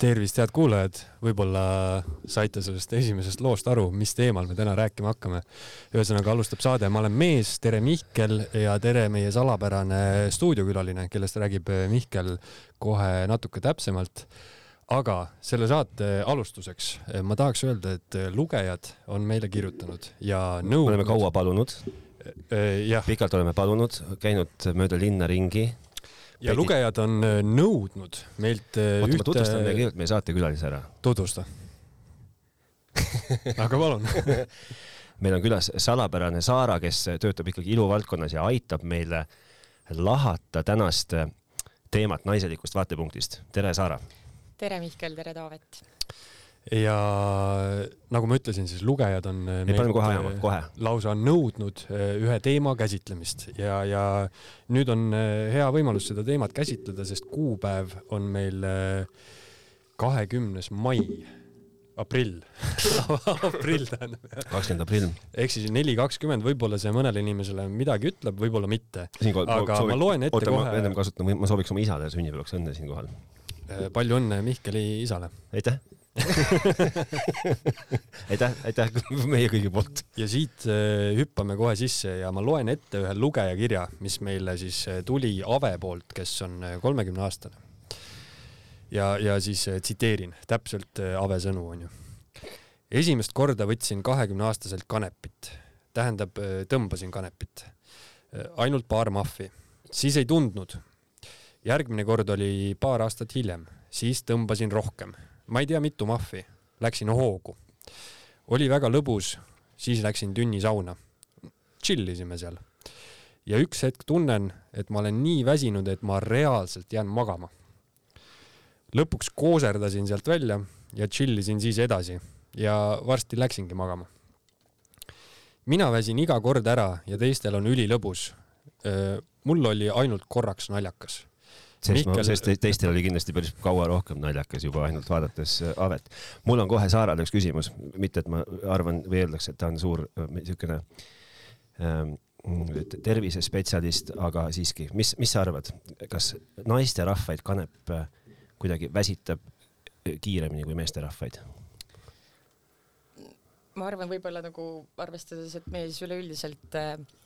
tervist, head kuulajad, võib-olla saite sellest esimesest loost aru, mis teemal me täna rääkima hakkame. ühesõnaga alustab saade Ma olen mees, tere Mihkel ja tere meie salapärane stuudiokülaline, kellest räägib Mihkel kohe natuke täpsemalt. aga selle saate alustuseks ma tahaks öelda, et lugejad on meile kirjutanud ja nõu. oleme kaua palunud. jah. pikalt oleme palunud, käinud mööda linna ringi ja Pedi. lugejad on äh, nõudnud meilt äh, oota ühte..., ma tutvustan meie kõigepealt meie saatekülalise ära. tutvusta aga palun meil on külas salapärane Saara, kes töötab ikkagi iluvaldkonnas ja aitab meile lahata tänast teemat naiselikust vaatepunktist. tere, Saara! tere, Mihkel, tere, Taavet! Ja nagu ma ütlesin, siis lugejad on ei, paneme kohe ajama, kohe. lausa nõudnud eh, ühe teema käsitlemist ja, ja nüüd on hea võimalus seda teemat käsitleda, sest kuupäev on meil kahekümnes mai, aprill aprill tähendab. kakskümmend aprill. ehk siis neli kakskümmend, võib-olla see mõnele inimesele midagi ütleb, võib-olla mitte. aga soovik, ma loen ette oota, kohe. ennem kasutan, ma sooviks oma isale sünnipäevaks õnne siinkohal. palju õnne Mihkeli isale. aitäh aitäh, aitäh meie kõigi poolt. ja siit äh, hüppame kohe sisse ja ma loen ette ühe lugejakirja, mis meile siis äh, tuli Ave poolt, kes on äh, kolmekümne aastane. ja, ja siis tsiteerin täpselt Ave sõnu onju. esimest korda võtsin kahekümne aastaselt kanepit, tähendab tõmbasin kanepit, ainult paar mahvi, siis ei tundnud. järgmine kord oli paar aastat hiljem, siis tõmbasin rohkem ma ei tea, mitu mahvi, läksin hoogu. oli väga lõbus, siis läksin tünnisauna. chill isime seal. ja üks hetk tunnen, et ma olen nii väsinud, et ma reaalselt jään magama. lõpuks kooserdasin sealt välja ja chill isin siis edasi ja varsti läksingi magama. mina väsin iga kord ära ja teistel on ülilõbus. mul oli ainult korraks naljakas sest Mikkel... ma, sest teistel oli kindlasti päris kaua rohkem naljakas juba ainult vaadates äh, Avet. mul on kohe Saarale üks küsimus, mitte et ma arvan või eeldaks, et ta on suur äh, niisugune ähm, tervisespetsialist, aga siiski, mis, mis sa arvad, kas naisterahvaid kanep äh, kuidagi väsitab kiiremini kui meesterahvaid? ma arvan, võib-olla nagu arvestades, et mees üleüldiselt äh, Äh,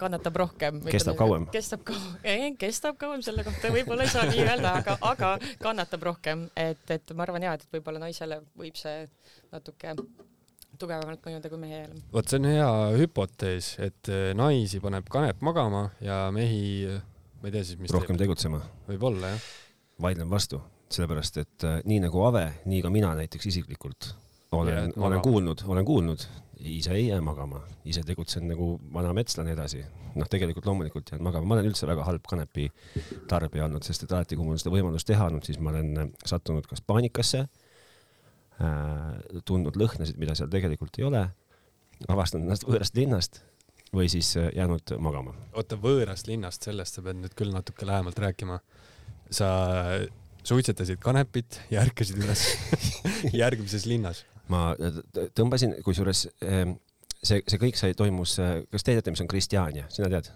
kannatab rohkem. kestab kauem. kestab kauem, kestab kauem, selle kohta võib-olla ei saa nii öelda, aga, aga kannatab rohkem, et, et ma arvan jaa, et võib-olla naisele võib see natuke tugevamalt mõjuda kui mehele. vot see on hea hüpotees, et äh, naisi paneb kanep magama ja mehi, ma ei tea siis, mis rohkem teeb. tegutsema. võib-olla, jah. vaidlen vastu, sellepärast et äh, nii nagu Ave, nii ka mina näiteks isiklikult olen, olen kuulnud, olen kuulnud, ise ei jää magama, ise tegutsen nagu vana metslane edasi. noh, tegelikult loomulikult jään magama, ma olen üldse väga halb kanepi tarbija olnud, sest et alati, kui mul seda võimalust teha olnud, siis ma olen sattunud kas paanikasse äh,, tundnud lõhnasid, mida seal tegelikult ei ole, avastanud ennast võõrast linnast või siis äh, jäänud magama. oota, võõrast linnast, sellest sa pead nüüd küll natuke lähemalt rääkima. sa suitsetasid kanepit ja ärkasid üles järgmises linnas ma tõmbasin, kusjuures ehm, see, see kõik sai, toimus, kas te teate, mis on Kristjania, sina tead?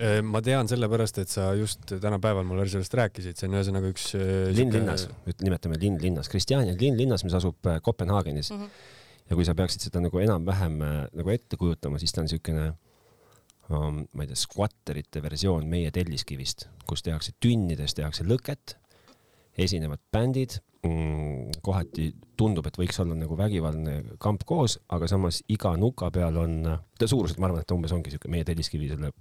Ehm, ma tean sellepärast, et sa just tänapäeval mulle sellest rääkisid, see on ühesõnaga üks äh, linn linnas, nimetame linn linnas, Kristjania linn linnas, mis asub äh, Kopenhaagenis mm. -hmm. ja kui sa peaksid seda nagu enam-vähem äh, nagu ette kujutama, siis ta on niisugune um, ma ei tea, skvatterite versioon meie Telliskivist, kus tehakse tünnides, tehakse lõket, esinevad bändid mm, kohati tundub, et võiks olla nagu vägivaldne kamp koos, aga samas iga nuka peal on, ta suuruselt, ma arvan, et ta umbes ongi sihuke meie Telliskivi selle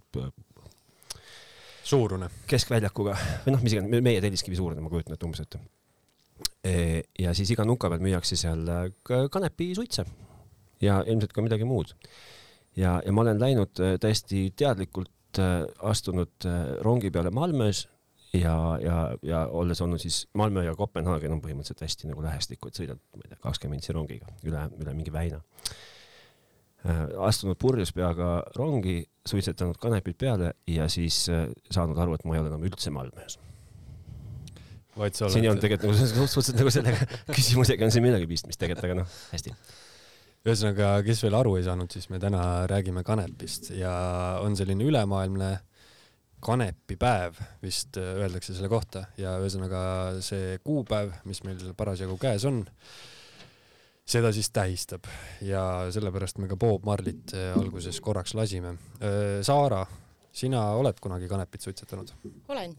suurune. keskväljakuga või noh, mis iganes, meie Telliskivi suurune, ma kujutan ette umbes ette. E, ja siis iga nuka peal müüakse seal kanepisuitse ja ilmselt ka midagi muud. ja, ja ma olen läinud äh, täiesti teadlikult äh, astunud äh, rongi peale Malmös ja, ja, ja olles olnud siis Malmö ja Kopenhaagen on põhimõtteliselt hästi nagu lähestikku, et sõidad, ma ei tea, kakskümmend mintsi rongiga üle, üle mingi väina äh,. astunud purjus peaga rongi, suitsetanud kanepid peale ja siis äh, saanud aru, et ma ei ole enam üldse Malmös. siin ei olnud tegelikult nagu suhteliselt nagu sellega küsimusega on siin midagi pistmist tegelikult, aga noh, hästi ühesõnaga, kes veel aru ei saanud, siis me täna räägime kanepist ja on selline ülemaailmne kanepipäev vist äh, öeldakse selle kohta ja ühesõnaga see kuupäev, mis meil parasjagu käes on, seda siis tähistab ja sellepärast me ka Bob Marlit äh, alguses korraks lasime. Saara, sina oled kunagi kanepit suitsetanud? olen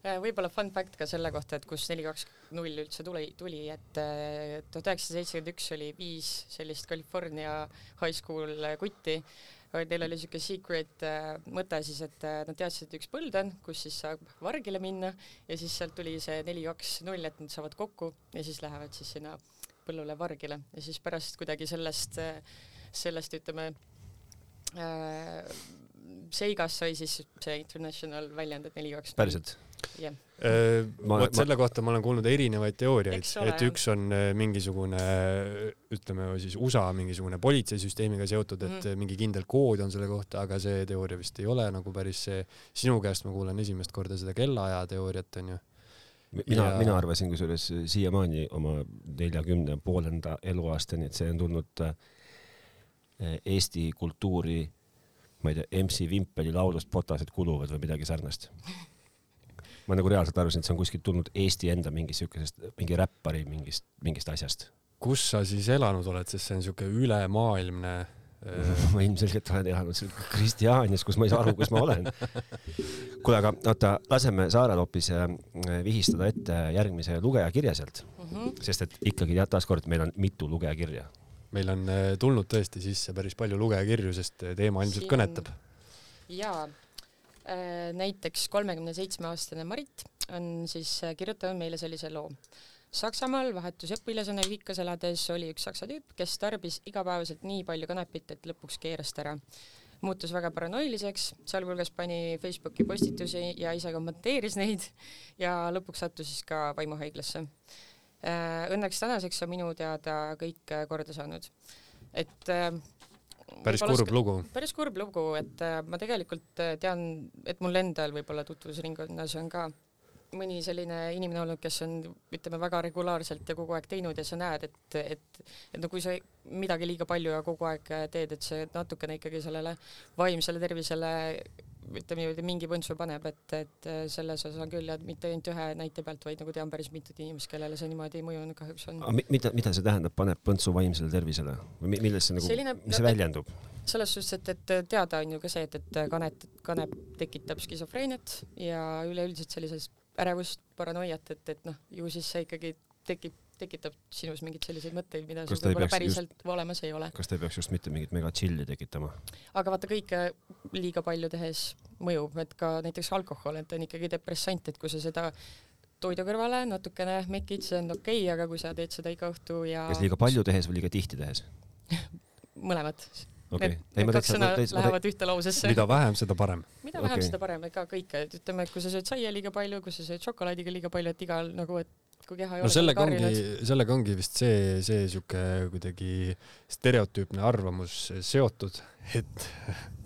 võib-olla fun fact ka selle kohta, et kus neli kaks null üldse tuli, tuli, et tuhat üheksasada seitsekümmend üks oli viis sellist California high school kutti neil oli siuke secret äh, mõte siis, et äh, nad teadsid, et üks põld on, kus siis saab vargile minna ja siis sealt tuli see neli, kaks, null, et nad saavad kokku ja siis lähevad siis sinna põllule vargile ja siis pärast kuidagi sellest, äh, sellest ütleme seigast sai siis see international väljend, et neli, kaks. päriselt? Jah Äh, vot selle kohta ma olen kuulnud erinevaid teooriaid, et üks on äh, mingisugune, ütleme siis USA mingisugune politseisüsteemiga seotud, et mm mingi kindel kood on selle kohta, aga see teooria vist ei ole nagu päris see. sinu käest ma kuulen esimest korda seda kellaaja teooriat onju. mina ja..., mina arvasin kusjuures siiamaani oma neljakümne poolenda eluaastani, et see on tulnud äh, Eesti kultuuri, ma ei tea, MC Vimpeli laulust Potased kuluvad või midagi sarnast ma nagu reaalselt arvasin, et see on kuskilt tulnud Eesti enda mingist siukesest, mingi räppari mingist, mingist asjast. kus sa siis elanud oled, sest see on siuke ülemaailmne äh, ma ilmselgelt olen elanud seal Kristjaanias, kus ma ei saa aru, kus ma olen. kuule, aga oota, laseme Saarel hoopis äh, vihistada ette järgmise lugejakirja sealt mm, -hmm. sest et ikkagi taaskord meil on mitu lugejakirja. meil on äh, tulnud tõesti sisse päris palju lugejakirju, sest teema ilmselt Siin... kõnetab. jaa Äh, näiteks kolmekümne seitsme aastane Marit on siis äh, kirjutanud meile sellise loo. Saksamaal vahetusõpilasena ühikas elades oli üks saksa tüüp, kes tarbis igapäevaselt nii palju kanepit, et lõpuks keeras ta ära. muutus väga paranoiliseks, sealhulgas pani Facebooki postitusi ja ise kommenteeris neid ja lõpuks sattus siis ka vaimuhaiglasse. Äh, õnneks tänaseks on minu teada kõik korda saanud. et päris kurb lugu. päris kurb lugu, et äh, ma tegelikult äh, tean, et mul endal võib-olla tutvusringkonnas on ka mõni selline inimene olnud, kes on, ütleme, väga regulaarselt ja kogu aeg teinud ja sa näed, et, et, et no kui sa midagi liiga palju ja kogu aeg teed, et see natukene ikkagi sellele vaimsele tervisele ütleme niimoodi mingi põntsu paneb, et, et selles osas on küll ja mitte ainult ühe näite pealt, vaid nagu tean päris mitut inimest, kellele see niimoodi mõjunud kahjuks on. mida, mida see tähendab, paneb põntsu vaimsele tervisele või milles see nagu, mis see väljendub? selles suhtes, et, et teada on ju ka see, et, et kanet, kanep tekitab skisofreeniat ja üleüldiselt sellisest ärevust, paranoiat, et, et noh, ju siis see ikkagi tekib tekitab sinus mingeid selliseid mõtteid, mida sul võib-olla päriselt just, olemas ei ole. kas ta ei peaks just mitte mingit megatšilli tekitama? aga vaata, kõike liiga palju tehes mõjub, et ka näiteks alkohol, et on ikkagi depressant, et kui sa seda toidu kõrvale natukene mekid, see on okei okay,, aga kui sa teed seda iga õhtu ja kas liiga palju tehes või liiga tihti tehes mõlemat okay.. Need kaks sõna lähevad ühte lausesse. mida vähem, seda parem. mida vähem okay., seda parem, ega kõike, et ütleme, et kui sa sööd saia liiga palju, kui sa sööd šokolaadiga liiga palju, et igal nagu, et kui keha ei no ole sellega ongi, sellega ongi vist see, see sihuke kuidagi stereotüüpne arvamus seotud, et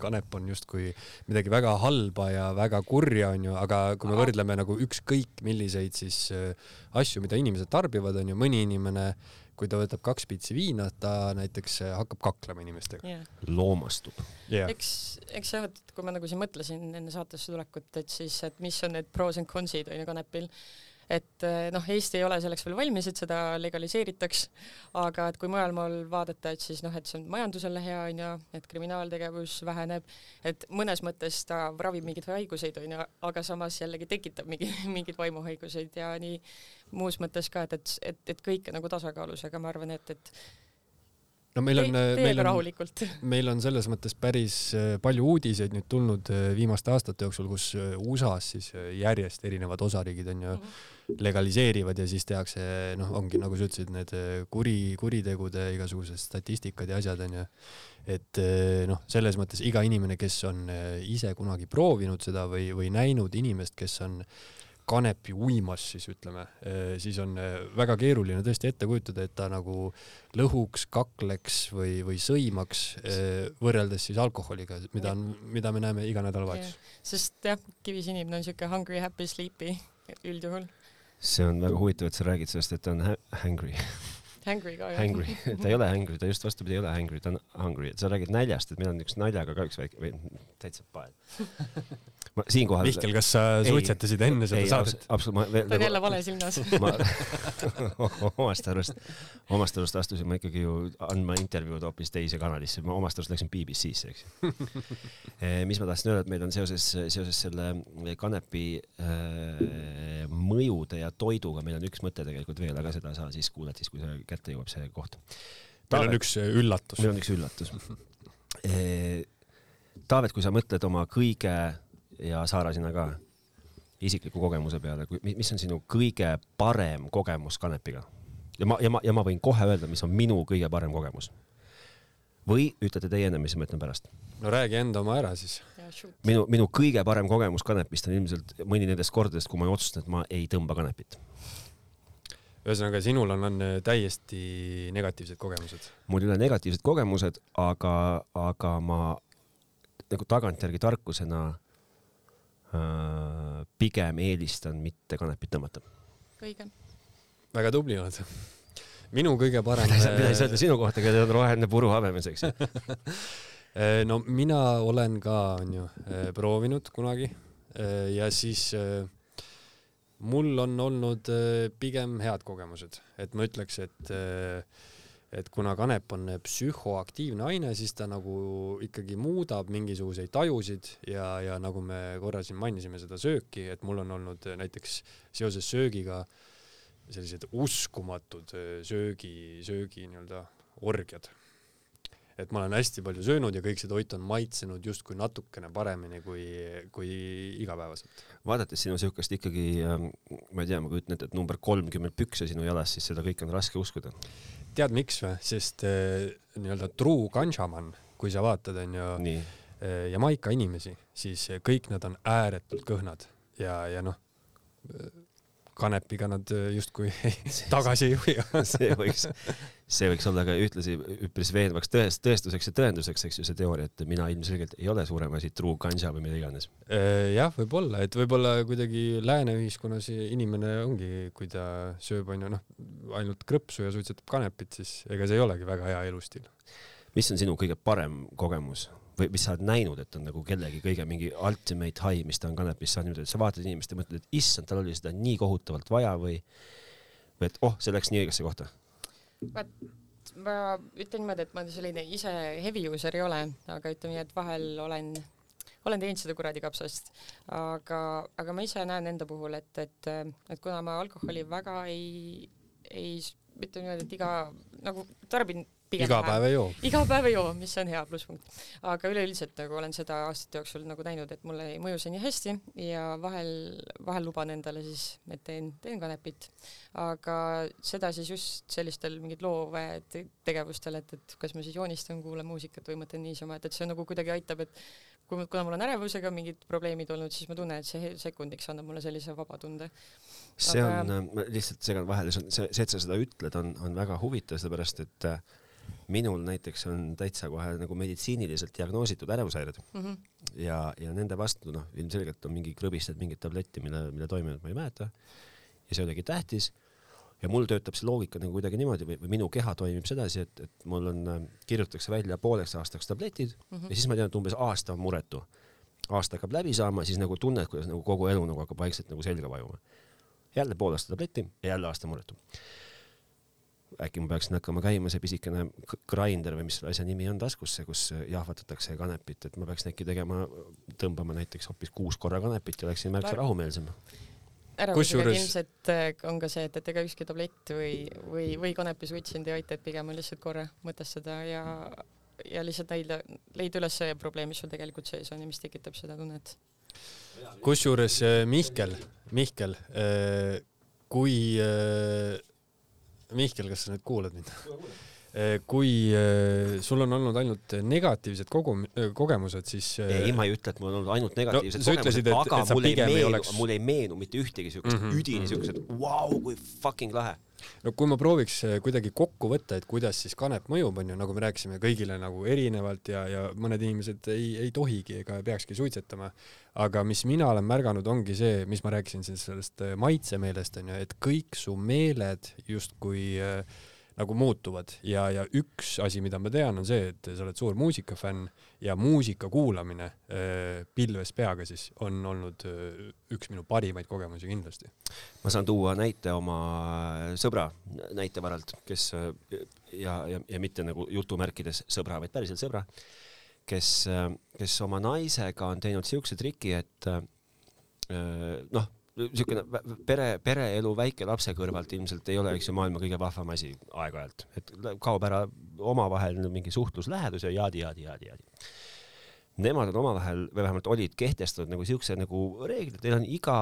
kanep on justkui midagi väga halba ja väga kurja, onju, aga kui me võrdleme nagu ükskõik milliseid siis äh, asju, mida inimesed tarbivad, onju, mõni inimene kui ta võtab kaks pitsi viina, ta näiteks äh, hakkab kaklema inimestega. Yeah.. loomastub. Yeah.. eks, eks jah, et kui ma nagu siin mõtlesin enne saatesse tulekut, et siis, et mis on need pros and cons'id onju kanepil et eh, noh, Eesti ei ole selleks veel valmis, et seda legaliseeritaks, aga et kui mujal maal vaadata, et siis noh, et see on majandusele hea onju, et kriminaaltegevus väheneb, et mõnes mõttes ta ravib mingeid haiguseid onju, aga samas jällegi tekitab mingi, mingeid vaimuhaiguseid ja nii muus mõttes ka, et, et, et, et kõike nagu tasakaalus, aga ma arvan, et, et no meil on, meil on, meil on selles mõttes päris äh, palju uudiseid nüüd tulnud äh, viimaste aastate jooksul, kus äh, USA-s siis järjest erinevad osariigid on ju mm -hmm legaliseerivad ja siis tehakse, noh, ongi nagu sa ütlesid, need kuri, kuritegude igasugused statistikad ja asjad onju. et noh, selles mõttes iga inimene, kes on ise kunagi proovinud seda või, või näinud inimest, kes on kanepi uimas, siis ütleme, siis on väga keeruline tõesti ette kujutada, et ta nagu lõhuks, kakleks või, või sõimaks võrreldes siis alkoholiga, mida on, mida me näeme iga nädalavahetus. sest jah, kivis inimene on siuke hungry, happy, sleepy üldjuhul. See on väga huvitav, et sa räägid sellest, et ta on hungry Hangry. Ka jah. Hangry, ta ei ole hangry, ta just vastupidi ei ole hangry, ta on hungry, et sa räägid näljast, et meil on üks naljaga ka üks väike täitsa pael siinkohal Mihkel, kas sa Ei. suitsetasid enne seda ei, saadet? absoluutselt, ta on jälle vale silmas. ma omast arust, omast arust astusin ma ikkagi ju andma intervjuud hoopis teise kanalisse, ma omast arust läksin BBC-sse, eks ju. mis ma tahtsin öelda, et meil on seoses, seoses selle kanepi äh, mõjude ja toiduga, meil on üks mõte tegelikult veel, aga seda sa siis kuuled siis, kui see kätte jõuab, see koht. meil on üks üllatus meil. on üks üllatus. Taavet, kui sa mõtled oma kõige ja Saara sina ka isikliku kogemuse peale, mis on sinu kõige parem kogemus kanepiga? ja ma, ja ma, ja ma võin kohe öelda, mis on minu kõige parem kogemus. või ütlete teie ennem, mis ma ütlen pärast? no räägi enda oma ära siis. minu, minu kõige parem kogemus kanepist on ilmselt mõni nendest kordadest, kui ma otsustan, et ma ei tõmba kanepit. ühesõnaga, sinul on, on täiesti negatiivsed kogemused. mul ei ole negatiivsed kogemused, aga, aga ma nagu tagantjärgi tarkusena äh, pigem eelistan mitte kanepit tõmmata. õige. väga tubli oled. minu kõige parem. mida ei saa öelda sinu kohta, kellel on roheline puru habemes, eks ju. no mina olen ka, onju, proovinud kunagi ja siis äh, mul on olnud äh, pigem head kogemused, et ma ütleks, et äh, et kuna kanep on psühhoaktiivne aine, siis ta nagu ikkagi muudab mingisuguseid tajusid ja, ja nagu me korra siin mainisime seda sööki, et mul on olnud näiteks seoses söögiga sellised uskumatud söögi, söögi nii-öelda orgiad. Et ma olen hästi palju söönud ja kõik see toit on maitsenud justkui natukene paremini kui, kui igapäevaselt. vaadates sinu siukest ikkagi, ma ei tea, ma kujutan ette, et number kolmkümmend pükse sinu jalas, siis seda kõike on raske uskuda. tead miks või? sest äh, nii-öelda true ganjaman, kui sa vaatad, onju, nii, Jamaika inimesi, siis äh, kõik nad on ääretult kõhnad ja, ja noh, kanepiga nad äh, justkui tagasi ei hoia. see võiks, see võiks olla ka ühtlasi üpris veenvaks tõest-, tõestuseks ja tõenduseks, eks ju, see teooria, et mina ilmselgelt ei ole suurem asi true ganja või mida iganes. Äh, jah, võib-olla, et võib-olla kuidagi lääne ühiskonnas inimene ongi, kui ta sööb, onju, noh, ainult krõpsu ja suitsetab kanepit, siis ega see ei olegi väga hea elustiil. mis on sinu kõige parem kogemus või mis sa oled näinud, et on nagu kellegi kõige mingi ultimate high, mis ta on kanepist saanud, et sa vaatad inimest ja mõtled, et issand, tal oli seda nii kohutavalt vaja või, või et oh, see läks nii õigesse kohta. vaat ma ütlen niimoodi, et ma selline ise heavy user ei ole, aga ütleme nii, et vahel olen, olen teinud seda kuradi kapsast, aga, aga ma ise näen enda puhul, et, et, et kuna ma alkoholi väga ei, ei ütleme niimoodi, et iga nagu tarbin pigem iga vähe. päev ei joo. iga päev ei joo, mis on hea plusspunkt. aga üleüldiselt nagu olen seda aastate jooksul nagu näinud, et mulle ei mõju see nii hästi ja vahel, vahel luban endale siis, et teen, teen kanepit. aga seda siis just sellistel mingid loovtegevustel, et, et kas ma siis joonistan, kuulan muusikat või mõtlen niisama, et, et see nagu kuidagi aitab, et kui, kuna mul on ärevusega mingid probleemid olnud, siis ma tunnen, et see sekundiks annab mulle sellise vaba tunde. see Aga- on, ma lihtsalt segan vahele, see on see, see, et sa seda ütled, on, on väga huvitav, sellepärast et äh, minul näiteks on täitsa kohe nagu meditsiiniliselt diagnoositud ärevushäired Mm -hmm. ja, ja nende vastu noh, ilmselgelt on mingi krõbistad mingit tabletti, mille, mille toimet ma ei mäleta. ja see oligi tähtis. ja mul töötab see loogika nagu kuidagi niimoodi või, või minu keha toimib sedasi, et, et mul on, kirjutatakse välja pooleks aastaks tabletid Mm ja siis ma tean, et umbes aasta on muretu. aasta hakkab läbi saama, siis nagu tunned, kuidas nagu kogu elu nagu hakkab vaikselt nagu selga vajuma. jälle pool aastat tabletti ja jälle aasta muretu. Äkki ma peaksin hakkama käima see pisikene grinder või mis selle asja nimi on taskusse, kus jahvatatakse kanepit, et ma peaksin äkki tegema, tõmbama näiteks hoopis kuus korra kanepit ja oleksin märksa rahumeelsem. ärevusega Kusjuures- ilmselt äh, on ka see, et, et ega ükski tablett või, või, või kanepisuits sind ei aita, et pigem on lihtsalt korra mõtestada ja, ja lihtsalt leida, leida üles see probleem, mis sul tegelikult sees on ja mis tekitab seda tunnet. kusjuures äh, Mihkel, Mihkel, kui, Mihkel, kas sa nüüd kuulad mind? Kui äh, sul on olnud ainult negatiivsed kogum-, kogemused, siis äh, ei, ma ei ütle, et mul on olnud ainult negatiivsed No sa ütlesid, et- aga et mul ei meenu oleks-, mul ei meenu mitte ühtegi siukest mm Mhm. -hmm. üdini siukest, et vau, kui fucking lahe. no kui ma prooviks äh, kuidagi kokku võtta, et kuidas siis kanep mõjub, onju, nagu me rääkisime, kõigile nagu erinevalt ja, ja mõned inimesed ei, ei tohigi ega peakski suitsetama. aga mis mina olen märganud, ongi see, mis ma rääkisin siis sellest äh, maitsemeelest onju, et kõik su meeled justkui äh, nagu muutuvad ja, ja üks asi, mida ma tean, on see, et sa oled suur muusikafänn ja muusika kuulamine äh, pilves peaga siis on olnud äh, üks minu parimaid kogemusi kindlasti. ma saan tuua näite oma sõbra näite varalt, kes ja, ja, ja mitte nagu jutumärkides sõbra, vaid päriselt sõbra, kes, kes oma naisega on teinud siukse triki, et noh niisugune pere, pereelu väikelapse kõrvalt ilmselt ei ole, eks ju, maailma kõige vahvam asi aeg-ajalt, et kaob ära omavaheline mingi suhtluslähedus ja jaadi-jaadi-jaadi-jaadi. Nemad on omavahel või vähemalt olid kehtestatud nagu siukse nagu reegli, et neil on iga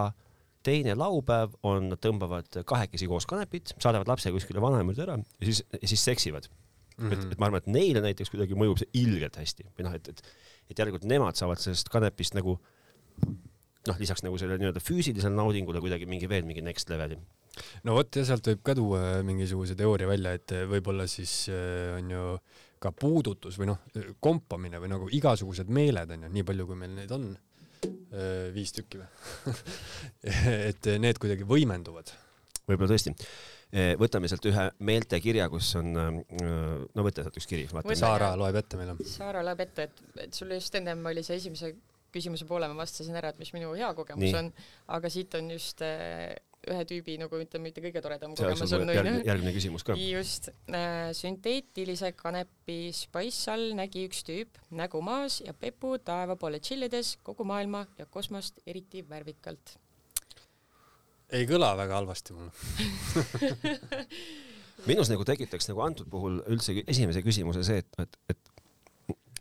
teine laupäev on, nad tõmbavad kahekesi koos kanepit, saadavad lapse kuskile vanaema juurde ära ja siis, siis seksivad mm. -hmm. et, et ma arvan, et neile näiteks kuidagi mõjub see ilgelt hästi või noh, et, et, et järelikult nemad saavad sellest kanepist nagu noh, lisaks nagu sellele nii-öelda füüsilisele naudingule kuidagi mingi veel mingi next level'i. no vot ja sealt võib ka tuua mingisuguse teooria välja, et võib-olla siis äh, on ju ka puudutus või noh, kompamine või nagu igasugused meeled on ju, nii palju kui meil neid on, äh, viis tükki või et need kuidagi võimenduvad. võib-olla tõesti äh, võtame sealt ühe meeltekirja, kus on, no võta sealt üks kiri. Saara loeb ette meile. Saara loeb ette, et, et sul just ennem oli see esimese küsimuse poole ma vastasin ära, et mis minu hea kogemus Nii. on, aga siit on just äh, ühe tüübi nagu ütleme, mitte kõige toredam see kogemus on järgmine, järgmine küsimus ka. just äh,, sünteetilise kanepi Spice all nägi üks tüüp nägu maas ja pepu taeva poole tšillides kogu maailma ja kosmost eriti värvikalt. ei kõla väga halvasti mulle minus nagu tekitaks nagu antud puhul üldse esimese küsimuse see, et, et, et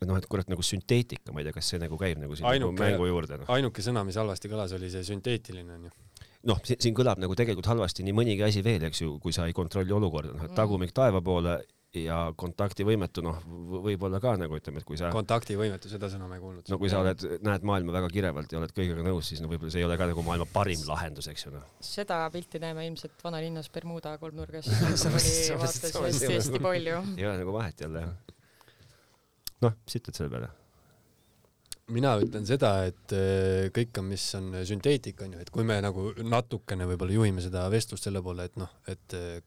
et noh, et kurat nagu sünteetika, ma ei tea, kas see nagu käib nagu siin ainuke, nagu mängu juurde no.. ainuke sõna, mis halvasti kõlas, oli see sünteetiline onju noh, siin kõlab nagu tegelikult halvasti nii mõnigi asi veel, eks ju, kui sa ei kontrolli olukorda, noh, et tagumik taeva poole ja kontaktivõimetu, noh, võib-olla ka nagu ütleme, et kui sa. kontaktivõimetu, seda sõna ma ei kuulnud. no kui sa oled, näed maailma väga kirevalt ja oled kõigega nõus, siis no võib-olla see ei ole ka nagu maailma parim lahendus, eks ju noh. seda pilti näeme ilmselt vanalinnas Bermuda kolmnurgas. hästi-hästi palju. ei ole nagu vahet jälle jah noh, mis ütled selle peale? mina ütlen seda, et äh, kõik on, mis on sünteetika onju, et kui me nagu natukene võib-olla juhime seda vestlust selle poole, et noh, et äh,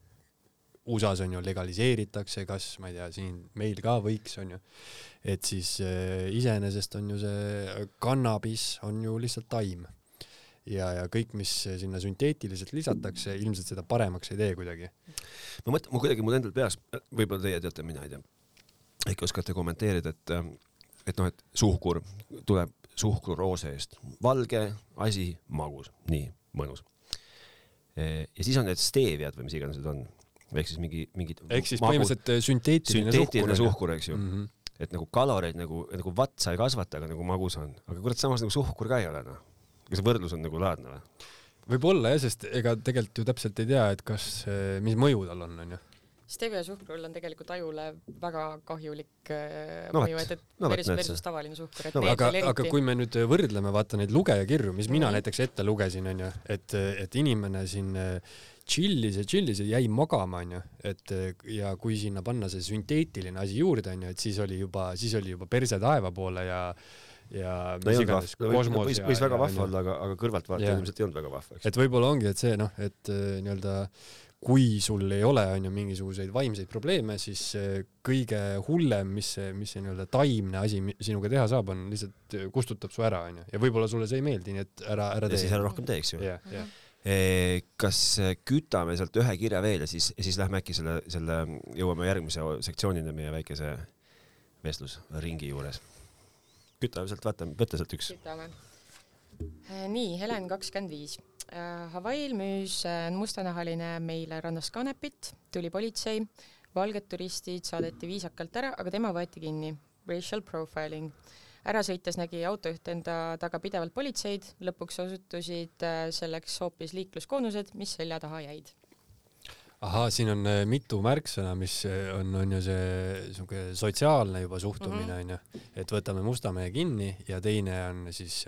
USA-s on ju legaliseeritakse, kas ma ei tea, siin meil ka võiks onju, et siis iseenesest on ju see kannabis on ju lihtsalt taim ja, ja kõik, mis sinna sünteetiliselt lisatakse, ilmselt seda paremaks ei tee kuidagi. ma mõtlen, mul kuidagi mul endal peas, võib-olla teie teate, mina ei tea äkki oskate kommenteerida, et, äh, et noh, et suhkur tuleb suhkruroose eest, valge asi, magus, nii mõnus. ja siis on need steeviad või mis iganes need on, ehk siis mingi, mingid. ehk siis põhimõtteliselt äh, sünteetiline, sünteetiline suhkur, eks ju mm. -hmm. et nagu kaloreid nagu, nagu vatsa ei kasvata, aga nagu magus on, aga kurat, samas nagu suhkur ka ei ole noh. kas võrdlus on nagu laadne või? võib-olla jah, sest ega tegelikult ju täpselt ei tea, et kas, äh, mis mõju tal on, onju stevia suhkrul on tegelikult ajule väga kahjulik äh, no, mõju, et, et no, päris, päris tavaline suhkur. No, aga, aga kui me nüüd võrdleme, vaata neid lugejakirju, mis mina mm. näiteks ette lugesin, onju, et, et inimene siin tšillis ja tšillis ja jäi magama, onju, et ja kui sinna panna see sünteetiline asi juurde, onju, et siis oli juba, siis oli juba perse taeva poole ja ja no mis iganes, kosmos võis, võis väga vahva olla, aga, aga kõrvalt vaata ilmselt ei olnud väga vahva, eks. et võib-olla ongi, et see noh, et nii-öelda äh, kui sul ei ole, on ju, mingisuguseid vaimseid probleeme, siis kõige hullem, mis see, mis see nii-öelda taimne asi sinuga teha saab, on lihtsalt kustutab su ära, on ju, ja võib-olla sulle see ei meeldi, nii et ära, ära tee. siis ära rohkem tee, eks ju yeah,. Yeah. kas kütame sealt ühe kirja veel ja siis, ja siis lähme äkki selle, selle, jõuame järgmise sektsioonini meie väikese vestlusringi juures. kütame sealt, vaatame, võta sealt üks. kütame. nii, Helen kakskümmend viis Äh, Hawaii'l müüs äh, mustanahaline meile rannas kanepit, tuli politsei, valged turistid saadeti viisakalt ära, aga tema võeti kinni. Racial profiling. ära sõites nägi autojuht enda taga pidevalt politseid, lõpuks osutusid äh, selleks hoopis liikluskoonused, mis selja taha jäid ahaa, siin on äh, mitu märksõna, mis äh, on, on ju see siuke sotsiaalne juba suhtumine mhm. onju mm -hmm., et võtame musta mehe kinni ja teine on siis,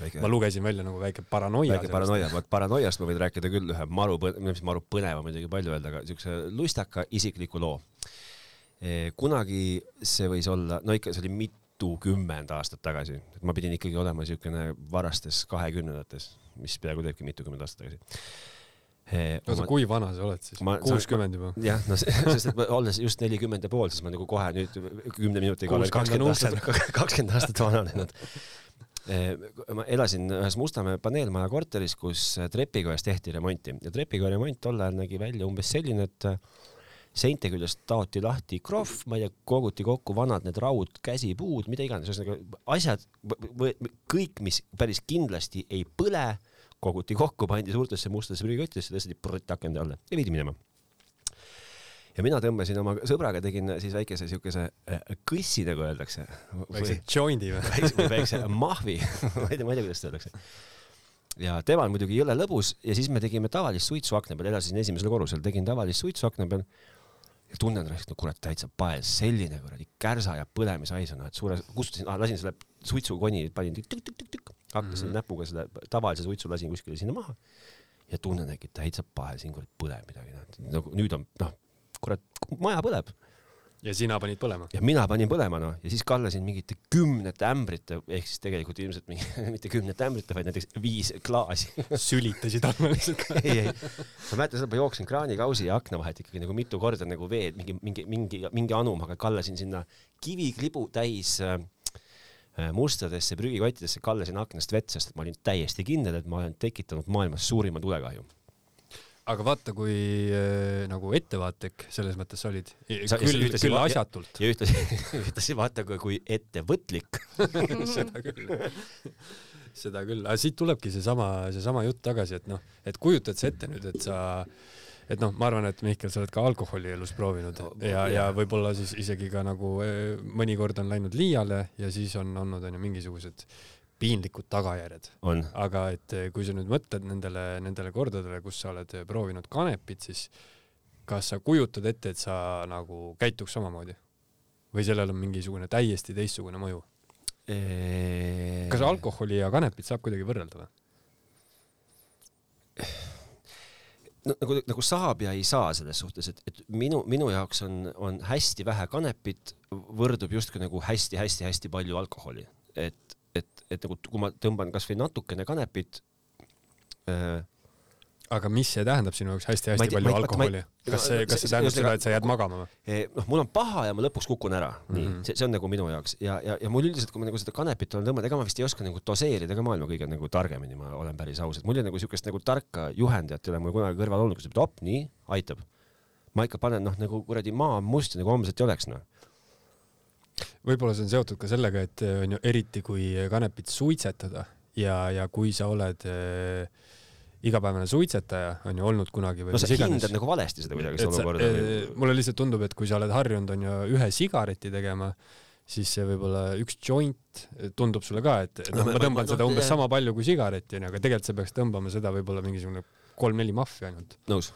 väike, ma lugesin välja nagu väike paranoia. väike paranoia, vot paranoiast ma võin rääkida küll ühe maru, mis maru põneva muidugi palju öelda, aga siukse lustaka isikliku loo. kunagi see võis olla, no ikka see oli mitukümmend aastat tagasi, et ma pidin ikkagi olema siukene varastes kahekümnendates, mis peaaegu teebki mitukümmend aastat tagasi oota, kui vana sa oled siis kuuskümmend juba? jah, no se- sest et olles just nelikümmend ja pool, siis ma nagu kohe nüüd kümne minutiga olen 60 on kakskümmend aastat, kakskümmend aastat vananenud. ma elasin ühes Mustamäe paneelmaja korteris, kus trepikojas tehti remonti ja trepikoja remont tol ajal nägi välja umbes selline, et seinte küljest taoti lahti krohv, ma ei tea, koguti kokku vanad need raudkäsipuud, mida iganes, ühesõnaga asjad, kõik, mis päris kindlasti ei põle, koguti kokku, pandi suurtesse mustadesse prügikottidesse, tõsteti prott akende alla. Ja viidi minema. Ja mina tõmbasin oma sõbraga, tegin siis väikese siukese äh, kõssi, nagu öeldakse. väikse väikse, või väikse mahvi. Ma ei tea, ma ei tea, kuidas seda öeldakse. ja temal muidugi jõle lõbus ja siis me tegime tavalist suitsu akna peal, elasin esimesel korrusel, tegin tavalist suitsu akna peal ja tunnen, et no kurat, täitsa paes, selline kuradi kärsa ja põlemishais on, et suure, kustutasin ah,, lasin selle suitsukoni, panin tükk-tükk-tükk-tükk, hakkasin Mhm. näpuga selle tavalise suitsu lasin kuskile sinna maha ja tunnen äkki täitsa pae, siin kurat põleb midagi, noh, nagu nüüd on, noh, kurat, maja põleb ja sina panid põlema? ja mina panin põlema noh ja siis kallasin mingite kümnete ämbrite ehk siis tegelikult ilmselt mingi mitte kümnete ämbrite vaid näiteks viis klaasi sülitasid alla lihtsalt? ei ei ma mäletan seda ma jooksin kraanikausi ja akna vahet ikkagi nagu mitu korda nagu veed mingi mingi mingi mingi anum aga kallasin sinna kiviklibu täis äh, äh, mustadesse prügikottidesse kallasin aknast vett sest ma olin täiesti kindel et ma olen tekitanud maailmas suurima tulekahju aga vaata, kui äh, nagu ettevaatlik selles mõttes sa olid. Sa- küll, küll asjatult. ja ühtlasi ühtlasi vaata kui, kui ettevõtlik seda küll, seda küll, aga siit tulebki seesama, seesama jutt tagasi, et noh, et kujutad sa ette nüüd, et sa, et noh, ma arvan, et Mihkel, sa oled ka alkoholi elus proovinud ja, ja võib-olla siis isegi ka nagu eh, mõnikord on läinud liiale ja siis on olnud onju mingisugused piinlikud tagajärjed. on aga et eh, kui sa nüüd mõtled nendele, nendele kordadele, kus sa oled proovinud kanepit, siis kas sa kujutad ette, et sa nagu käituks samamoodi? või sellel on mingisugune täiesti teistsugune mõju? Kas alkoholi ja kanepit saab kuidagi võrrelda või? no, nagu, nagu saab ja ei saa selles suhtes, et, et minu, minu jaoks on, on hästi vähe kanepit võrdub justkui nagu hästi-hästi-hästi palju alkoholi, et, et, et nagu kui ma tõmban kasvõi natukene kanepit äh,. aga mis see tähendab sinu jaoks hästi-hästi palju ma alkoholi? kas see, kas see tähendab seda, et sa jääd magama või? noh, mul on paha ja ma lõpuks kukun ära, nii mm. -hmm. see, see on nagu minu jaoks ja, ja, ja mul üldiselt, kui ma nagu seda kanepit olen tõmmanud, ega ma vist ei oska nagu doseerida ka maailma kõige nagu targemini, ma olen päris aus, et mul nagu siukest nagu tarka juhendajat ei ole mul kunagi kõrval olnud, kes ütleb, op nii, aitab. ma ikka panen noh, nagu kuradi maa on must ja nagu homset ei oleks noh. Võib-olla see on seotud ka sellega, et eh, on ju eriti kui kanepit suitsetada ja, ja kui sa oled äh, igapäevane suitsetaja, on ju olnud kunagi või no sa iganes hindad nagu valesti seda kuidagi seda olukorda eh, mulle lihtsalt tundub, et kui sa oled harjunud, on ju, ühe sigareti tegema, siis see võib-olla üks joint tundub sulle ka, et, et No noh, ma- tõmban ma- seda noh, umbes jah. sama palju kui sigaretti, onju, aga tegelikult sa peaks tõmbama seda võib-olla mingisugune kolm-neli mahvi ainult. nõus.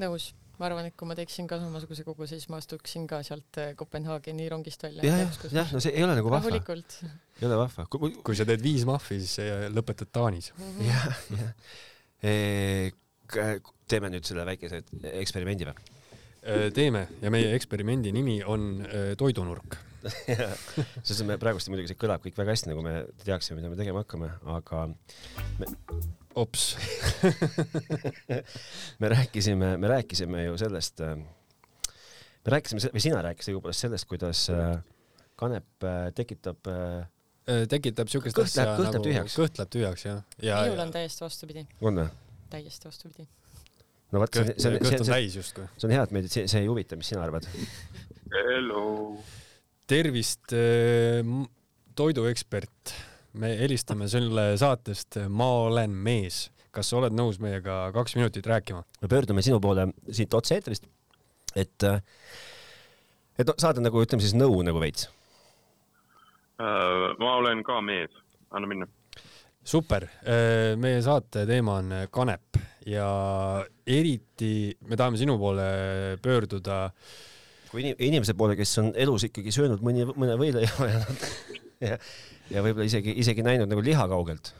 nõus, ma arvan, et kui ma teeksin ka samasuguse koguse, siis ma astuksin ka sealt eh, Kopenhaageni rongist välja. jah, jah, jah, no see ei ole nagu vahva, ei ole vahva. kui sa teed viis mahvi, siis lõpetad Taanis. jah, jah. teeme nüüd selle väikese eksperimendi või? teeme ja meie eksperimendi nimi on eh, toidunurk. sest me praegust muidugi see kõlab kõik väga hästi, nagu me teaksime, mida me tegema hakkame, aga ops, me rääkisime, me rääkisime ju sellest, me rääkisime, või sina rääkisid juba sellest, kuidas äh, kanep äh, tekitab äh, tekitab siukest Kõht läheb- kõht läheb nagu tühjaks. kõht läheb tühjaks jah. ja, minul ja on täiesti vastupidi, on või? täiesti vastupidi. no vot, see on, see on, see on on, täis justkui. see on hea, et meid see, see ei huvita, mis sina arvad. Hello. tervist, toiduekspert. Me helistame sulle saatest Ma olen mees. kas sa oled nõus meiega kaks minutit rääkima? me pöördume sinu poole siit otse-eetrist, et, et saada nagu ütleme siis nõu nagu veits. Äh, ma olen ka mees, anna minna. super, meie saate teema on kanep ja eriti me tahame sinu poole pöörduda kui inim- inimese poole, kes on elus ikkagi söönud mõni, mõne võileiva ja, ja, ja võib-olla isegi, isegi näinud nagu liha kaugelt.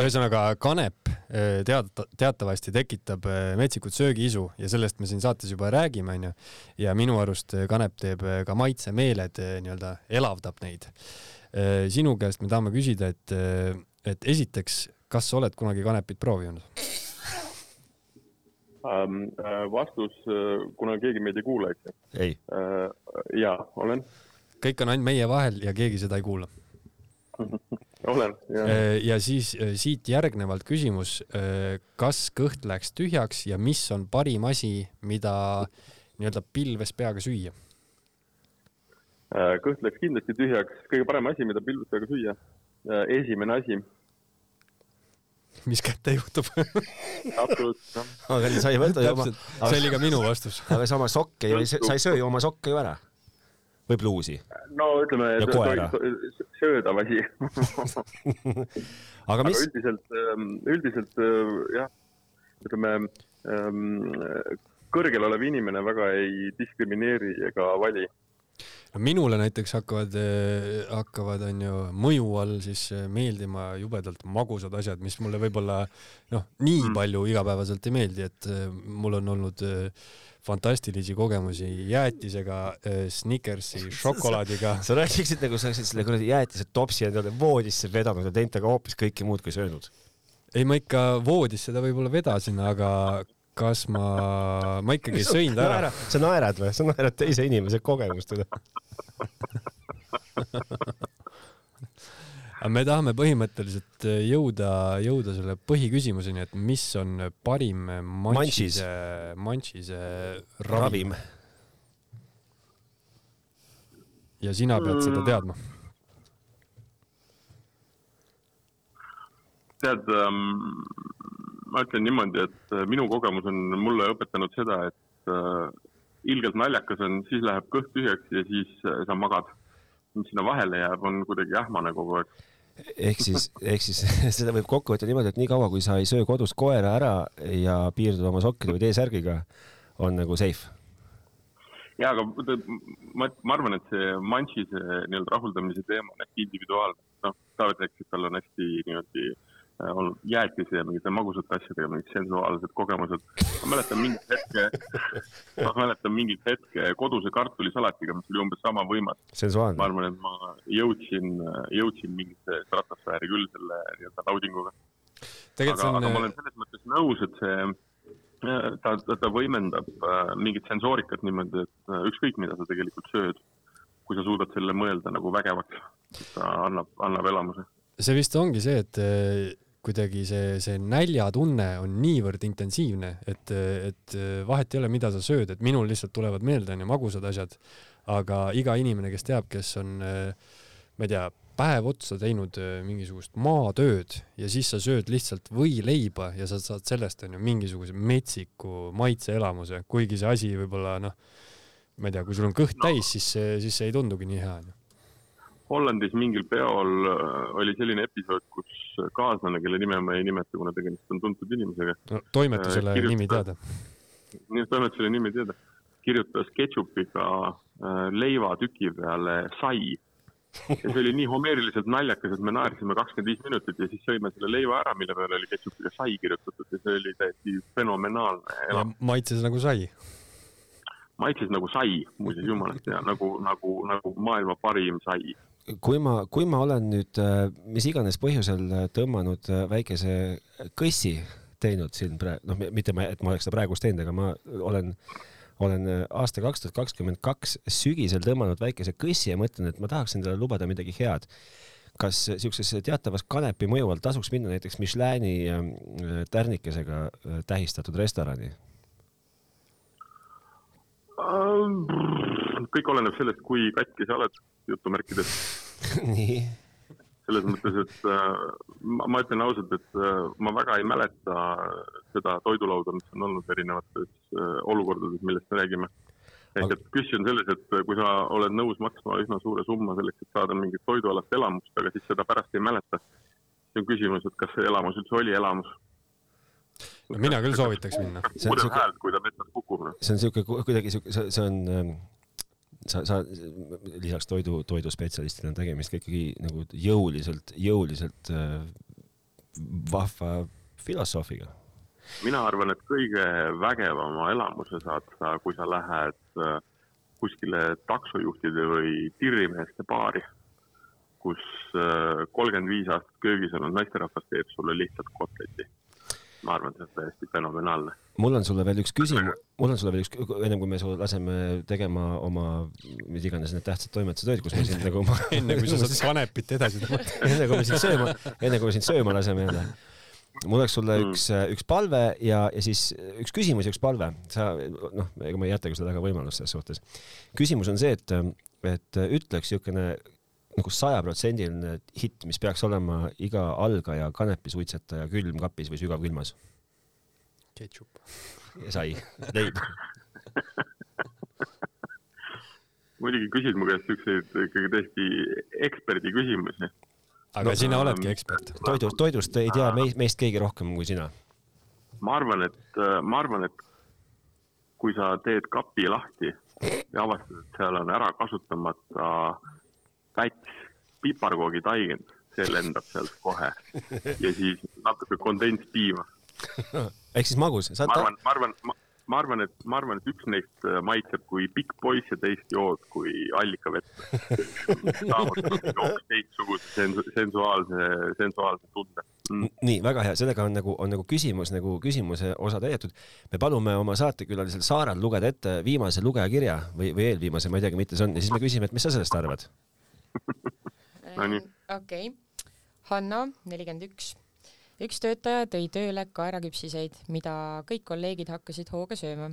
ühesõnaga kanep eh, tead-, teatavasti tekitab eh, metsikut söögiisu ja sellest me siin saates juba räägime, onju. ja minu arust eh, kanep teeb ka maitsemeeled nii-öelda elavdab neid. sinu käest me tahame küsida, et, et esiteks, kas sa oled kunagi kanepit proovinud? ähm,. vastus, kuna keegi meid ei kuula, eks ju. ei, ja olen, kõik on ainult meie vahel ja keegi seda ei kuula. olen ja ja siis äh, siit järgnevalt küsimus, kas kõht läks tühjaks ja mis on parim asi, mida nii-öelda pilves peaga süüa? äh, kõht läks kindlasti tühjaks. kõige parem asi, mida pilvestega süüa. esimene asi, mis kätte juhtub? absoluutselt, aga sa ei võta ju oma, see oli ka minu vastus. aga sama sokke ju, sa ei söö ju oma sokke ju ära. Või pluusi. no ütleme söödav asi. aga mis, üldiselt, üldiselt äh, jah, ütleme ähm, kõrgel olev inimene väga ei diskrimineeri ega vali. no minule näiteks hakkavad, hakkavad onju mõju all siis äh, meeldima jubedalt magusad asjad, mis mulle võib-olla noh, nii Mm. palju igapäevaselt ei meeldi, et äh, mul on olnud äh, fantastilisi kogemusi jäätisega, Snickersi, šokolaadiga. sa rääkiksid nagu sa oleksid selle kuradi jäätise topsi endale voodisse vedanud ja teinud temaga hoopis kõike muud kui söönud. ei, ma ikka voodis seda võib-olla vedasin, aga kas ma, ma ikkagi sõin ta ära. sa naerad või? sa naerad teise inimese kogemust üle. aga me tahame põhimõtteliselt jõuda, jõuda selle põhiküsimuseni, et mis on parim manšise, manšise ravim ravim. ja sina pead seda teadma. tead ähm,, ma ütlen niimoodi, et äh, minu kogemus on mulle õpetanud seda, et äh, ilgelt naljakas on, siis läheb kõht tühjaks ja siis äh, sa magad. Mis sinna vahele jääb, on kuidagi ähmane kogu aeg. ehk siis, ehk siis seda võib kokku võtta niimoodi, et niikaua kui sa ei söö kodus koera ära ja piirdud oma sokkide või T-särgiga, on nagu safe. ja aga ma, ma arvan, et see manšise nii-öelda rahuldamise teema on hästi individuaalne. noh, Taavet rääkis, et tal on hästi niimoodi äh, olnud jäätise ja mingite magusate asjadega mingid sensuaalsed kogemused. ma mäletan mingit hetke, ma mäletan mingit hetke koduse kartulisalatiga, mis oli umbes sama võimas. ma arvan, et ma jõudsin, jõudsin mingisse stratosfääri küll selle nii-öelda naudinguga. aga, see aga ma on olen, selles mõttes nõus, et see, ta, ta, ta võimendab äh, mingit sensoorikat niimoodi, et äh, ükskõik, mida sa tegelikult sööd, kui sa suudad selle mõelda nagu vägevaks, ta annab, annab elamuse. see vist ongi see, et kuidagi see, see näljatunne on niivõrd intensiivne, et, et vahet ei ole, mida sa sööd, et minul lihtsalt tulevad meelde onju magusad asjad, aga iga inimene, kes teab, kes on, ma ei tea, päev otsa teinud eh, mingisugust maatööd ja siis sa sööd lihtsalt võileiba ja sa saad sellest onju mingisuguse metsiku maitseelamuse, kuigi see asi võib-olla noh, ma ei tea, kui sul on kõht täis, siis siis see ei tundugi nii hea onju. Hollandis mingil peol äh, oli selline episood, kus kaaslane, kelle nime ma ei nimeta, kuna tegemist on tuntud inimesega, no toimetusele Kirjuta- nimi teada. nii et toimetusele nimi teada, kirjutas ketšupiga äh, leivatüki peale sai. ja see oli nii homeeriliselt naljakas, et me naersime kakskümmend viis minutit ja siis sõime selle leiva ära, mille peale oli ketšupiga sai kirjutatud ja see oli täiesti fenomenaalne maitses nagu sai. maitses nagu sai, muuseas jumalast ja nagu, nagu, nagu maailma parim sai. Kui ma, kui ma olen nüüd äh, mis iganes põhjusel äh, tõmmanud äh, väikese kõssi teinud siin praegu, noh, mitte ma, et ma oleks seda praegust teinud, aga ma olen, olen aasta kaks tuhat kakskümmend kaks sügisel tõmmanud väikese kõssi ja mõtlen, et ma tahaks endale lubada midagi head. kas siukses teatavas kanepi mõju all tasuks minna näiteks Michelini tärnikesega äh, tähistatud restorani? kõik oleneb sellest, kui katki sa oled, jutumärkides. nii, selles mõttes, et äh, ma, ma ütlen ausalt, et äh, ma väga ei mäleta seda toidulauda, mis on olnud erinevates äh, olukordades, millest me räägime. ehk Aga- et küsimus on selles, et kui sa oled nõus maksma üsna suure summa selleks, et saada mingit toidualast elamust, aga siis seda pärast ei mäleta, siis on küsimus, et kas see elamus üldse oli elamus. no mina küll soovitaks minna. See on siuke- see on siuke ku- kuidagi siuke, see, see on ähm, sa, sa lisaks toidu, toiduspetsialistile on tegemist ka ikkagi nagu jõuliselt, jõuliselt äh, vahva filosoofiga. mina arvan, et kõige vägevama elamuse saad sa, kui sa lähed äh, kuskile taksojuhtide või tirrimeeste baari, kus kolmkümmend viis aastat köögis olnud naisterahvas teeb sulle lihtsalt kotleti. Ma arvan, et see on täiesti fenomenaalne. mul on sulle veel üks küsimus, mul on sulle veel üks, ennem kui me su laseme tegema oma, mis iganes need tähtsad toimetused olid, kus me sind nagu enne kui sa saad kanepit edasi tõmmata. enne kui me sind sööma, enne kui me sind sööma laseme jälle. mul oleks sulle Mm. üks, üks palve ja, ja siis üks küsimus ja üks palve. sa, noh, ega ma ei jäta ka sulle väga võimalust selles suhtes. küsimus on see, et, et ütleks niisugune nagu sajaprotsendiline hitt, mis peaks olema iga algaja kanepisuitsetaja külmkapis või sügavkülmas. ketšup. sai, leib. muidugi küsid mu käest siukseid ikkagi täiesti eksperdi küsimusi. aga No, sina ähm, oledki ekspert. toidust, toidust ei tea meist, meist keegi rohkem kui sina. ma arvan, et, ma arvan, et kui sa teed kapi lahti ja avastad, et seal on ära kasutamata päts piparkoogi taigend, see lendab sealt kohe ja siis natuke kondentspiima. ehk siis magus, ma arvan, ma arvan, ma arvan, et ma arvan, et üks neist äh, maitseb kui pikk poiss ja teist jood kui allikavett. saavutanud hoopis teistsuguse sensu- sensuaalse, sensuaalse tunde mm.. nii väga hea, sellega on nagu, on nagu küsimus nagu küsimuse osa täidetud. me palume oma saatekülalisel Saaral lugeda ette viimase lugejakirja või, või eelviimase, ma ei teagi, mitte see on, ja siis me küsime, et mis sa sellest arvad. Nonii. okei, Hanna, nelikümmend üks. üks töötaja tõi tööle kaeraküpsiseid, mida kõik kolleegid hakkasid hooga sööma.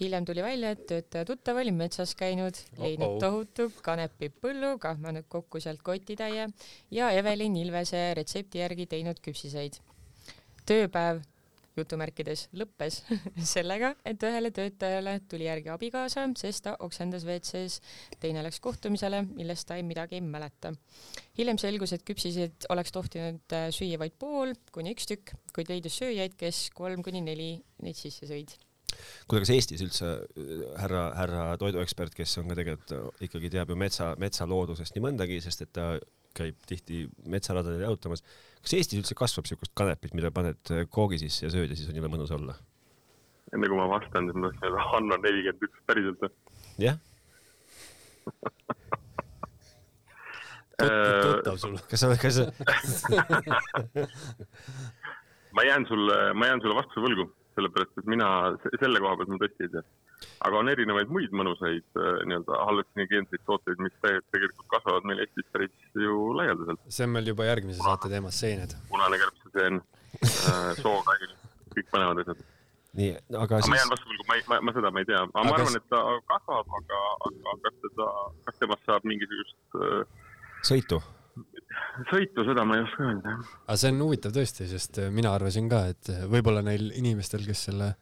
hiljem tuli välja, et töötaja tuttav oli metsas käinud, leidnud Oh-oh. tohutu kanepipõllu, kahmanud kokku sealt kotitäie ja Evelin Ilvese retsepti järgi teinud küpsiseid. tööpäev jutumärkides lõppes sellega, et ühele töötajale tuli järgi abikaasa, sest ta oksendas WC-s, teine läks kohtumisele, millest ta ei midagi ei mäleta. hiljem selgus, et küpsiseid oleks tohtinud äh, süüa vaid pool kuni üks tükk, kuid leidus sööjaid, kes kolm kuni neli neid sisse sõid. kuule, kas Eestis üldse äh, härra, härra toiduekspert, kes on ka tegelikult äh, ikkagi teab ju metsa, metsaloodusest nii mõndagi, sest et ta käib tihti metsaradadel jalutamas. kas Eestis üldse kasvab siukest kanepit, mida paned äh, koogi sisse ja sööd ja siis on jõle mõnus olla? enne kui ma vastan, siis ma tahtsin öelda, Hanno nelikümmend üks, päriselt või? jah, Äh, tuttav sul. kas sa, kas sa, ma jään sulle, ma jään sulle vastuse võlgu, sellepärast et mina se- selle koha pealt ma tõesti ei tea. Aga on erinevaid muid mõnusaid äh, nii-öelda hallusinogeenseid tooteid, mis te- tegelikult kasvavad meil Eestis päris ju laialdaselt. see on meil juba järgmise saate teema, seened. punane kärbseseen äh,, sookail, kõik põnevad asjad. nii, aga aga ma jään siis, vastu võlgu, ma ei, ma, ma seda ma ei tea, aga ma arvan, et ta kasvab, aga, aga kas teda, kas temast saab mingisugust äh, sõitu. sõitu, seda ma ei oska öelda. aga see on huvitav tõesti, sest äh, mina arvasin ka, et äh, võib-olla neil inimestel, kes selle,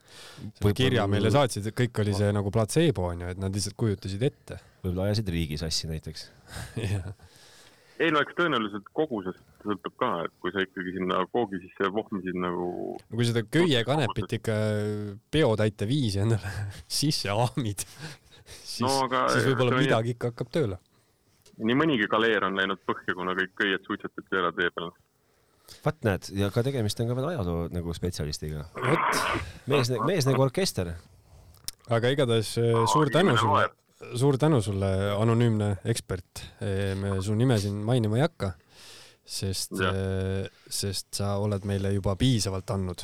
selle kirja meile saatsid, et kõik oli see nagu platseebo onju, et nad lihtsalt kujutasid ette. võib-olla ajasid riigi sassi näiteks. ei no eks tõenäoliselt kogusest sõltub ka, et kui sa ikkagi sinna koogi sisse vohmisid nagu no kui seda köiekanepit ikka peotäite viisi endale sisse ahmid, siis No siis võib-olla midagi ikka hakkab tööle. Nii mõnigi galeer on läinud põhja, kuna kõik köied suitsetati ära tee peal. vaat näed, ja ka tegemist on ka veel ajaloo nagu spetsialistiga. vot, mees, mees nagu orkester. aga igatahes äh, suur tänu sulle, suur tänu sulle, anonüümne ekspert. me su nime siin mainima ei hakka, sest Jah., sest sa oled meile juba piisavalt andnud.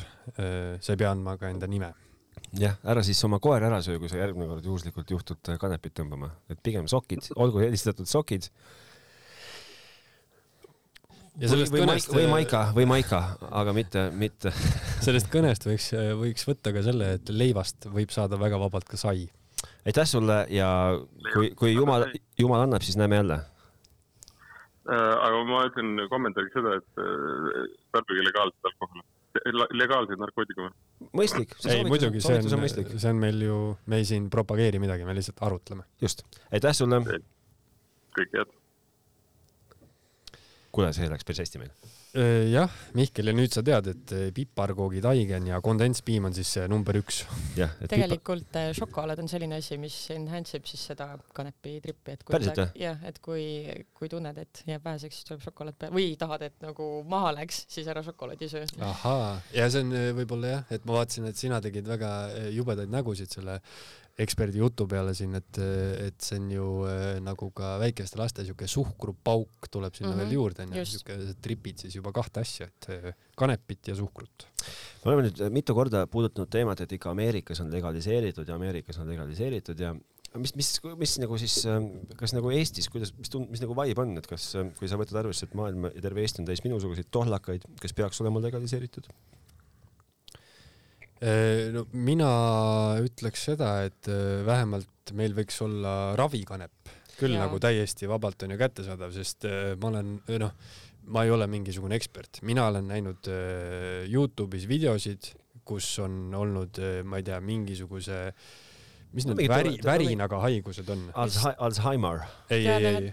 sa ei pea andma ka enda nime. jah, ära siis oma koer ära söö, kui sa järgmine kord juhuslikult juhtud äh, kanepit tõmbama, et pigem sokid, olgu helistatud sokid. ja või, või kõnest, maika, või maika, või maika, aga mitte, mitte. sellest kõnest võiks, võiks võtta ka selle, et leivast võib saada väga vabalt ka sai. aitäh sulle ja kui, kui jumal, jumal annab, siis näeme jälle. aga ma ütlen kommentaariks seda, et äh, tarbige legaalset alkoholi, legaalseid narkootikume. mõistlik. ei, muidugi, see on on mõistlik., see on meil ju, me ei siin propageeri midagi, me lihtsalt arutleme. just, aitäh sulle. kõike head. kuule, see läks päris hästi meil. jah, Mihkel, ja nüüd sa tead, et eh, piparkoogi taigen ja kondentspiim on siis see number üks. tegelikult äh, šokolaad on selline asi, mis enhance ib siis seda kanepitrippi, et kui Päriselt midagi- jah, et kui, kui tunned, et jääb väheseks, siis tuleb šokolaad peale või tahad, et nagu maha läks, siis ära šokolaadi söö. ahaa, ja see on võib-olla jah, et ma vaatasin, et sina tegid väga jubedaid nägusid selle eksperdi jutu peale siin, et, et see on ju äh, nagu ka väikeste laste siuke suhkrupauk tuleb sinna mm -hmm. veel juurde onju, siuke tripid siis juba kahte asja, et äh, kanepit ja suhkrut. me oleme nüüd mitu korda puudutanud teemat, et ikka Ameerikas on legaliseeritud ja Ameerikas on legaliseeritud ja mis, mis, mis nagu siis, ähm, kas nagu Eestis, kuidas, mis tund-, mis nagu vibe on, et kas, ähm, kui sa võtad arvesse, et maailm ja terve Eesti on täis minusuguseid tohlakaid, kes peaks olema legaliseeritud? Äh, no mina ütleks seda, et äh, vähemalt meil võiks olla ravikanep küll ja. nagu täiesti vabalt on ju kättesaadav, sest äh, ma olen noh, ma ei ole mingisugune ekspert, mina olen näinud Youtube'is videosid, kus on olnud, ma ei tea, mingisuguse mis need väri, värinaga haigused on? Alzheimer. ei, ei, ei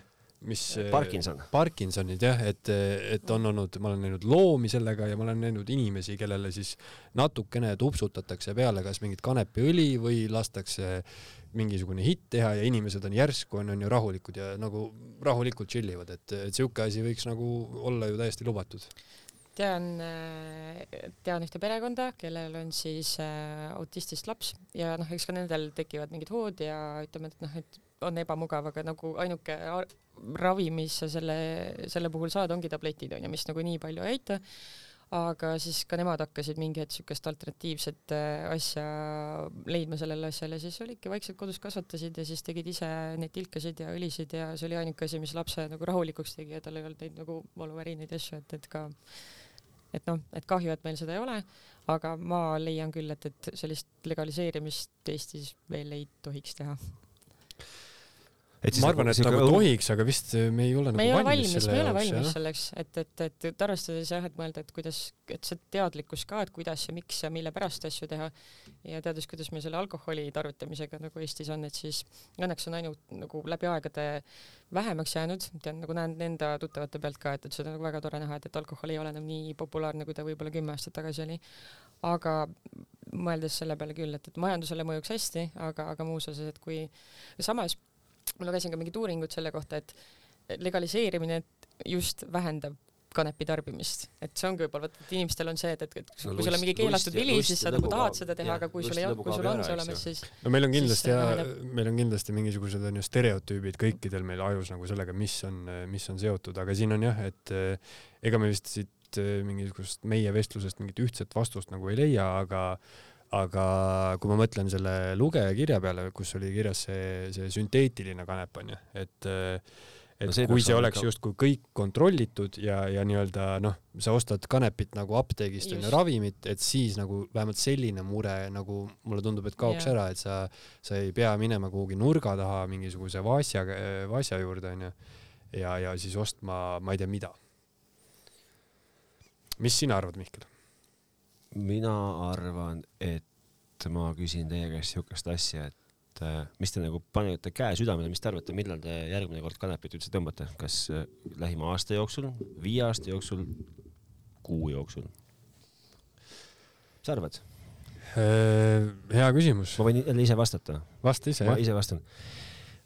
mis Parkinson. Parkinsonid jah, et, et on olnud, ma olen näinud loomi sellega ja ma olen näinud inimesi, kellele siis natukene tupsutatakse peale kas mingit kanepiõli või lastakse mingisugune hitt teha ja inimesed on järsku on, on ju rahulikud ja nagu rahulikult chill ivad, et, et siuke asi võiks nagu olla ju täiesti lubatud tean, tean ühte perekonda, kellel on siis äh, autistist laps ja noh, eks ka nendel tekivad mingid hood ja ütleme, et noh, et on ebamugav, aga nagu ainuke ravi, mis sa selle, selle puhul saad, ongi tabletid onju, mis nagu nii palju ei aita. aga siis ka nemad hakkasid mingi hetk siukest alternatiivset äh, asja leidma sellele asjale, siis olidki vaikselt kodus kasvatasid ja siis tegid ise neid tilkasid ja õlisid ja see oli ainuke asi, mis lapse nagu rahulikuks tegi ja tal ei olnud neid nagu valuvärinaid ja asju, et, et ka et noh, et kahju, et meil seda ei ole, aga ma leian küll, et, et sellist legaliseerimist Eestis veel ei tohiks teha ma arvan, et nagu õu... tohiks, aga vist me ei ole me nagu ei ole valmis, valmis, me ei ole valmis selleks, et, et, et, et arvestades jah, et mõelda, et kuidas, et see teadlikkus ka, et kuidas ja miks ja mille pärast asju teha ja teades, kuidas meil selle alkoholi tarvitamisega nagu Eestis on, et siis õnneks on ainult nagu läbi aegade vähemaks jäänud, tean nagu näen enda tuttavate pealt ka, et, et seda on nagu väga tore näha, et, et alkohol ei ole enam nii populaarne, kui ta võib-olla kümme aastat tagasi oli. aga mõeldes selle peale küll, et, et majandusele mõjuks hästi, aga, aga muus osas, et kui samas ma lugesin ka mingit uuringut selle kohta, et legaliseerimine just vähendab kanepi tarbimist, et see ongi võib-olla, et inimestel on see, et, et, et no, kui sul on mingi keelatud vili, siis sa nagu tahad seda teha, aga kui sul ei ole, kui sul on see olemas, siis no meil on kindlasti ja meil on kindlasti mingisugused on ju stereotüübid kõikidel meil ajus nagu sellega, mis on, mis on seotud, aga siin on jah, et eh, ega me vist siit eh, mingisugust meie vestlusest mingit ühtset vastust nagu ei leia, aga aga kui ma mõtlen selle lugeja kirja peale, kus oli kirjas see, see sünteetiline kanep onju, et et no see kui see oleks ka... justkui kõik kontrollitud ja, ja nii-öelda noh, sa ostad kanepit nagu apteegist onju ravimit, et siis nagu vähemalt selline mure nagu mulle tundub, et kaoks yeah. ära, et sa, sa ei pea minema kuhugi nurga taha mingisuguse vaasja, vaasja juurde onju ja, ja siis ostma ma ei tea mida. mis sina arvad, Mihkel? Mina arvan, et ma küsin teie käest siukest asja, et äh, mis te nagu panete käe südamele, mis te arvate, millal te järgmine kord kanepit üldse tõmbate, kas äh, lähima aasta jooksul, viie aasta jooksul, kuu jooksul? mis sa arvad? Äh, hea küsimus. ma võin jälle ise vastata? vasta ise. ma ise vastan.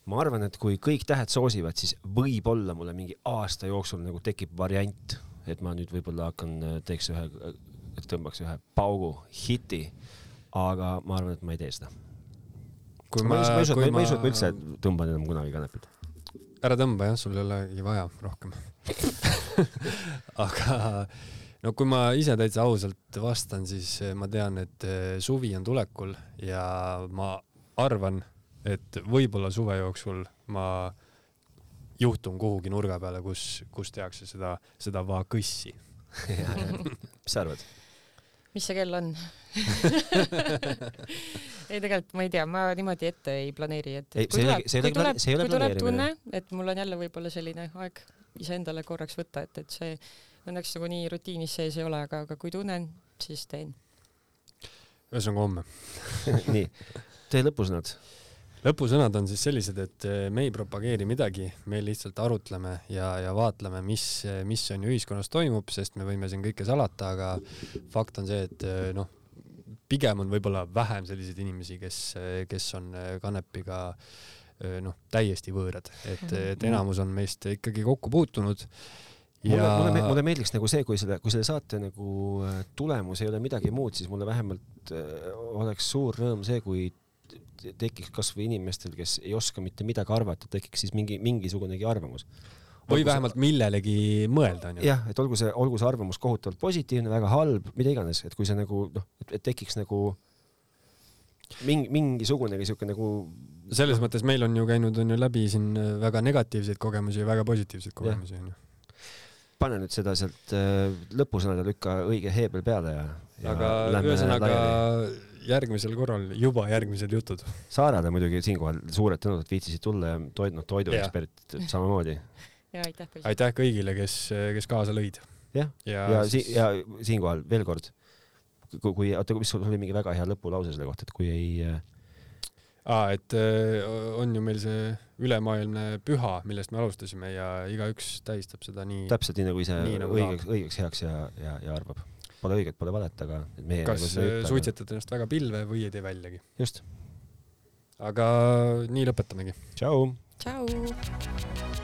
ma arvan, et kui kõik tähed soosivad, siis võib-olla mulle mingi aasta jooksul nagu tekib variant, et ma nüüd võib-olla hakkan, teeks ühe et tõmbaks ühe paugu hiti, aga ma arvan, et ma ei tee seda. ma, ei usu, ma ei usu, et ma üldse tõmban enam kunagi kanepit. ära tõmba jah, sul ei olegi vaja rohkem aga no kui ma ise täitsa ausalt vastan, siis ma tean, et eh, suvi on tulekul ja ma arvan, et võib-olla suve jooksul ma juhtun kuhugi nurga peale, kus, kus tehakse seda, seda vaagõssi mis sa arvad? Mis see kell on? Ei, tegelikult ma ei tea, ma niimoodi ette ei planeeri, et ei, kui tuleb, kui tuleb, kui tuleb tunne, et mul on jälle võib-olla selline aeg iseendale korraks võtta, et, et see õnneks nagu nii rutiinis sees ei ole, aga, aga kui tunnen, siis teen. ühesõnaga homme. Nii, tee lõpusõnad lõpusõnad on siis sellised, et eh, me ei propageeri midagi, me lihtsalt arutleme ja, ja vaatleme, mis, mis on ühiskonnas toimub, sest me võime siin kõike salata, aga fakt on see, et eh, noh, pigem on võib-olla vähem selliseid inimesi, kes, kes on eh, kanepiga noh, täiesti võõrad, et, et enamus on meist ikkagi kokku puutunud ja mulle, mulle, mulle meeldiks nagu see, kui selle, kui selle saate nagu tulemus ei ole midagi muud, siis mulle vähemalt oleks suur rõõm see, kui tekiks kasvõi inimestel, kes ei oska mitte midagi arvata, tekiks siis mingi, mingisugunegi arvamus. või olgu vähemalt see... millelegi mõelda, onju. jah, et olgu see, olgu see arvamus kohutavalt positiivne, väga halb, mida iganes, et kui see nagu noh, et tekiks nagu mingi, mingisugunegi siuke nagu selles mõttes meil on ju käinud on ju läbi siin väga negatiivseid kogemusi ja väga positiivseid kogemusi onju pane nüüd seda sealt äh, lõpusõnade lükka õige heebel peale ja, ja. aga ühesõnaga järgmisel korral juba järgmised jutud. Saarele muidugi siinkohal suured tänud, et viitsisid tulla ja toid, noh, toiduekspert samamoodi. ja aitäh. aitäh kõigile, kes, kes kaasa lõid. jah, ja, ja, si ja siinkohal veel kord, kui, oota, mis sul oli mingi väga hea lõpulause selle kohta, et kui ei äh, aa, et äh, on ju meil see ülemaailmne püha, millest me alustasime ja igaüks tähistab seda nii. täpselt nii nagu ise nii, nagu õigeks, õigeks heaks ja, ja, ja arvab. Pole õiget, pole valet, aga meie. kas nagu suitsetad ennast väga pilve või ei tee väljagi? just. aga nii lõpetamegi. tšau. tšau.